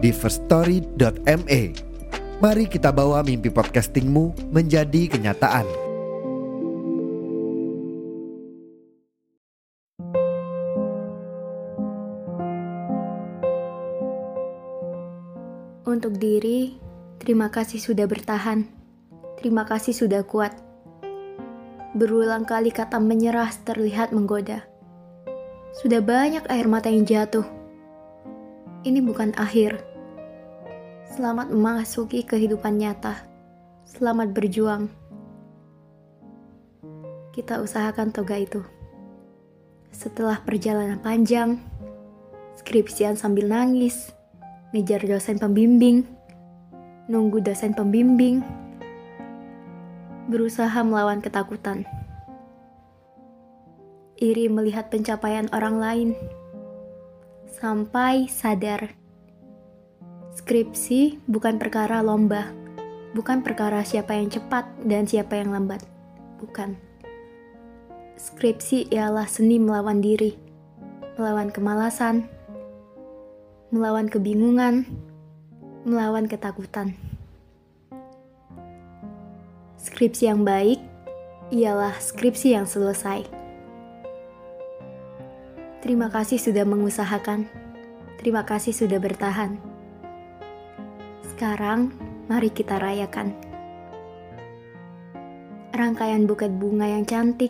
di firststory.me. Mari kita bawa mimpi podcastingmu menjadi kenyataan. Untuk diri, terima kasih sudah bertahan. Terima kasih sudah kuat. Berulang kali kata menyerah terlihat menggoda. Sudah banyak air mata yang jatuh. Ini bukan akhir. Selamat memasuki kehidupan nyata. Selamat berjuang. Kita usahakan toga itu. Setelah perjalanan panjang, skripsian sambil nangis, ngejar dosen pembimbing, nunggu dosen pembimbing, berusaha melawan ketakutan iri melihat pencapaian orang lain, sampai sadar. Skripsi bukan perkara lomba, bukan perkara siapa yang cepat dan siapa yang lambat, bukan. Skripsi ialah seni melawan diri, melawan kemalasan, melawan kebingungan, melawan ketakutan. Skripsi yang baik ialah skripsi yang selesai. Terima kasih sudah mengusahakan. Terima kasih sudah bertahan. Sekarang, mari kita rayakan. Rangkaian buket bunga yang cantik.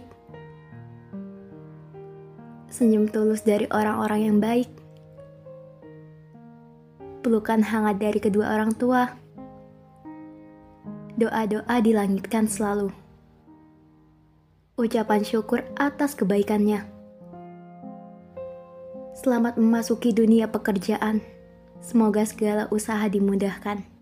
Senyum tulus dari orang-orang yang baik. Pelukan hangat dari kedua orang tua. Doa-doa dilangitkan selalu. Ucapan syukur atas kebaikannya Selamat memasuki dunia pekerjaan. Semoga segala usaha dimudahkan.